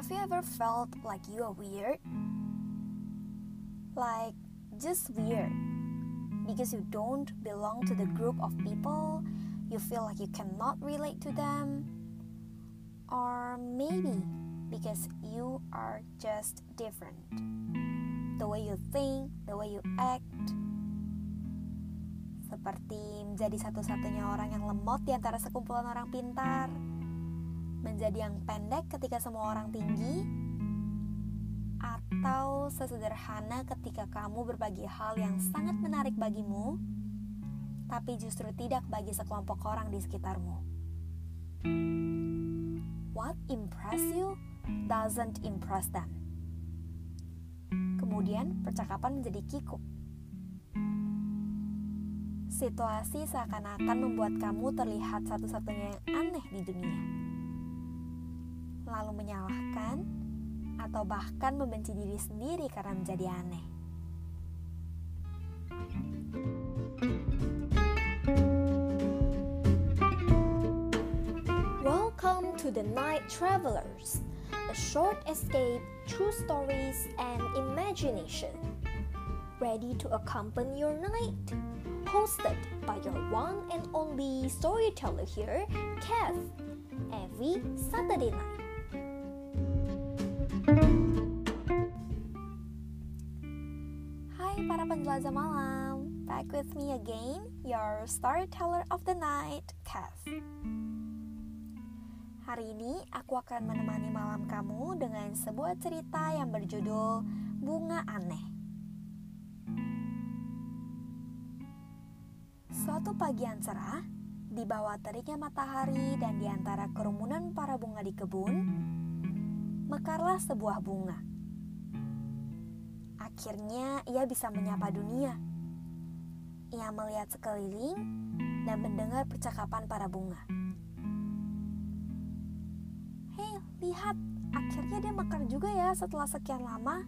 Have you ever felt like you are weird? Like, just weird. Because you don't belong to the group of people, you feel like you cannot relate to them. Or maybe because you are just different. The way you think, the way you act. Seperti menjadi satu-satunya orang yang lemot di antara sekumpulan orang pintar menjadi yang pendek ketika semua orang tinggi, atau sesederhana ketika kamu berbagi hal yang sangat menarik bagimu, tapi justru tidak bagi sekelompok orang di sekitarmu. What impress you doesn't impress them. Kemudian percakapan menjadi kikuk. Situasi seakan-akan membuat kamu terlihat satu-satunya yang aneh di dunia lalu menyalahkan, atau bahkan membenci diri sendiri karena menjadi aneh. Welcome to the Night Travelers, a short escape through stories and imagination. Ready to accompany your night? Hosted by your one and only storyteller here, Kev, every Saturday night. Penjelajah malam, back with me again, your storyteller of the night, Kev. Hari ini aku akan menemani malam kamu dengan sebuah cerita yang berjudul Bunga Aneh. Suatu pagi yang cerah, di bawah teriknya matahari dan di antara kerumunan para bunga di kebun, mekarlah sebuah bunga. Akhirnya ia bisa menyapa dunia. Ia melihat sekeliling dan mendengar percakapan para bunga. Hei, lihat, akhirnya dia mekar juga ya setelah sekian lama.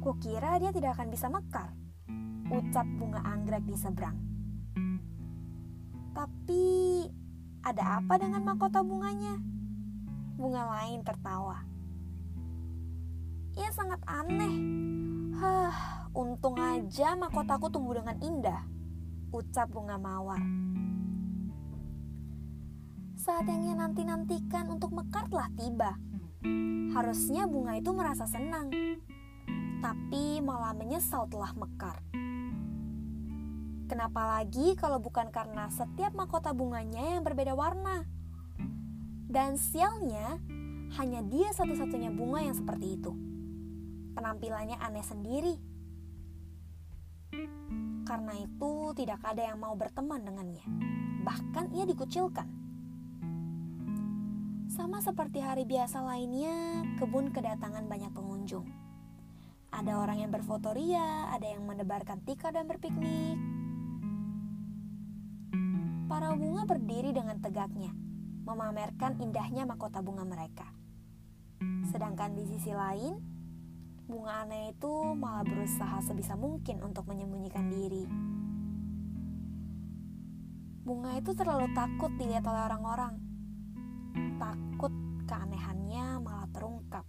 Kukira dia tidak akan bisa mekar, ucap bunga anggrek di seberang. Tapi, ada apa dengan mahkota bunganya? Bunga lain tertawa. Ia sangat aneh. Hah, untung aja mahkotaku tumbuh dengan indah, ucap bunga mawar. Saat yang ia nanti-nantikan untuk mekar telah tiba. Harusnya bunga itu merasa senang, tapi malah menyesal telah mekar. Kenapa lagi kalau bukan karena setiap mahkota bunganya yang berbeda warna? Dan sialnya, hanya dia satu-satunya bunga yang seperti itu penampilannya aneh sendiri. Karena itu, tidak ada yang mau berteman dengannya. Bahkan ia dikucilkan. Sama seperti hari biasa lainnya, kebun kedatangan banyak pengunjung. Ada orang yang berfoto ria, ada yang menebarkan tikar dan berpiknik. Para bunga berdiri dengan tegaknya, memamerkan indahnya mahkota bunga mereka. Sedangkan di sisi lain, bunga aneh itu malah berusaha sebisa mungkin untuk menyembunyikan diri. Bunga itu terlalu takut dilihat oleh orang-orang. Takut keanehannya malah terungkap.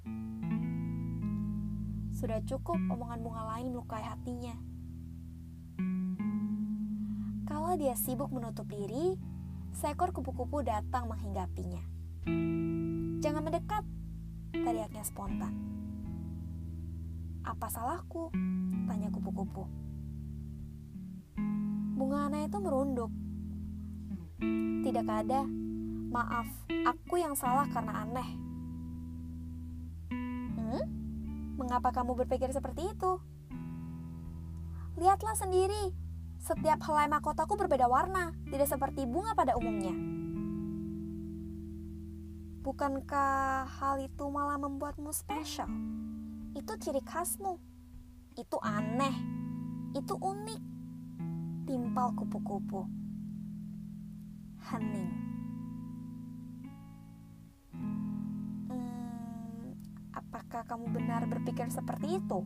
Sudah cukup omongan bunga lain melukai hatinya. Kalau dia sibuk menutup diri, seekor kupu-kupu datang menghinggapinya. Jangan mendekat, teriaknya spontan. Apa salahku? Tanya kupu-kupu. Bunga Ana itu merunduk. Tidak ada. Maaf, aku yang salah karena aneh. Hmm? Mengapa kamu berpikir seperti itu? Lihatlah sendiri. Setiap helai mahkotaku berbeda warna, tidak seperti bunga pada umumnya. Bukankah hal itu malah membuatmu spesial? Itu ciri khasmu. Itu aneh. Itu unik. Timpal kupu-kupu. Hening. Hmm, apakah kamu benar berpikir seperti itu?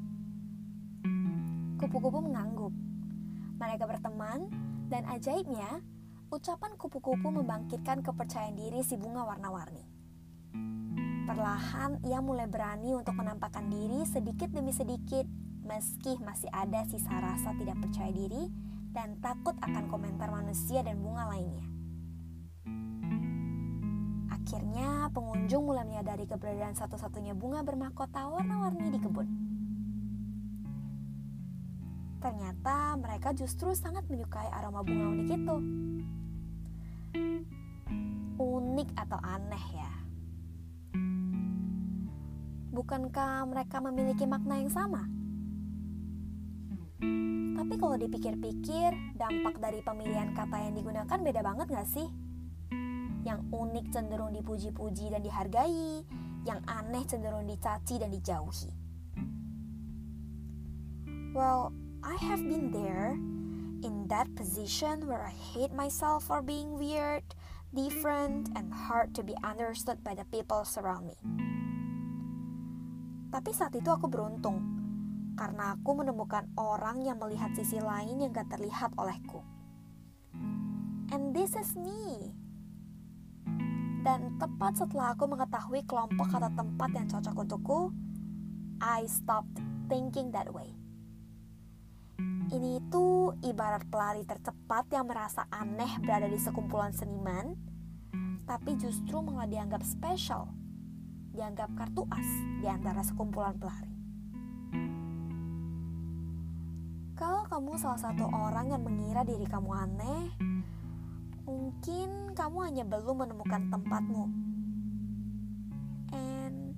Kupu-kupu mengangguk. Mereka berteman dan ajaibnya, ucapan kupu-kupu membangkitkan kepercayaan diri si bunga warna-warni. Perlahan ia mulai berani untuk menampakkan diri sedikit demi sedikit meski masih ada sisa rasa tidak percaya diri dan takut akan komentar manusia dan bunga lainnya. Akhirnya pengunjung mulai menyadari keberadaan satu-satunya bunga bermahkota warna-warni di kebun. Ternyata mereka justru sangat menyukai aroma bunga unik itu. Unik atau aneh ya? Bukankah mereka memiliki makna yang sama? Tapi kalau dipikir-pikir, dampak dari pemilihan kata yang digunakan beda banget gak sih? Yang unik cenderung dipuji-puji dan dihargai, yang aneh cenderung dicaci dan dijauhi. Well, I have been there, in that position where I hate myself for being weird, different, and hard to be understood by the people surround me. Tapi saat itu aku beruntung karena aku menemukan orang yang melihat sisi lain yang gak terlihat olehku. And this is me. Dan tepat setelah aku mengetahui kelompok atau tempat yang cocok untukku, I stopped thinking that way. Ini itu ibarat pelari tercepat yang merasa aneh berada di sekumpulan seniman, tapi justru malah dianggap spesial dianggap kartu as di antara sekumpulan pelari. Kalau kamu salah satu orang yang mengira diri kamu aneh, mungkin kamu hanya belum menemukan tempatmu. And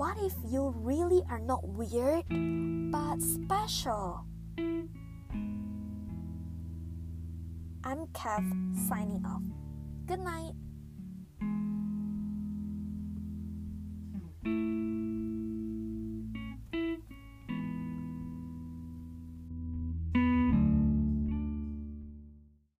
what if you really are not weird but special? I'm Kev signing off. Good night.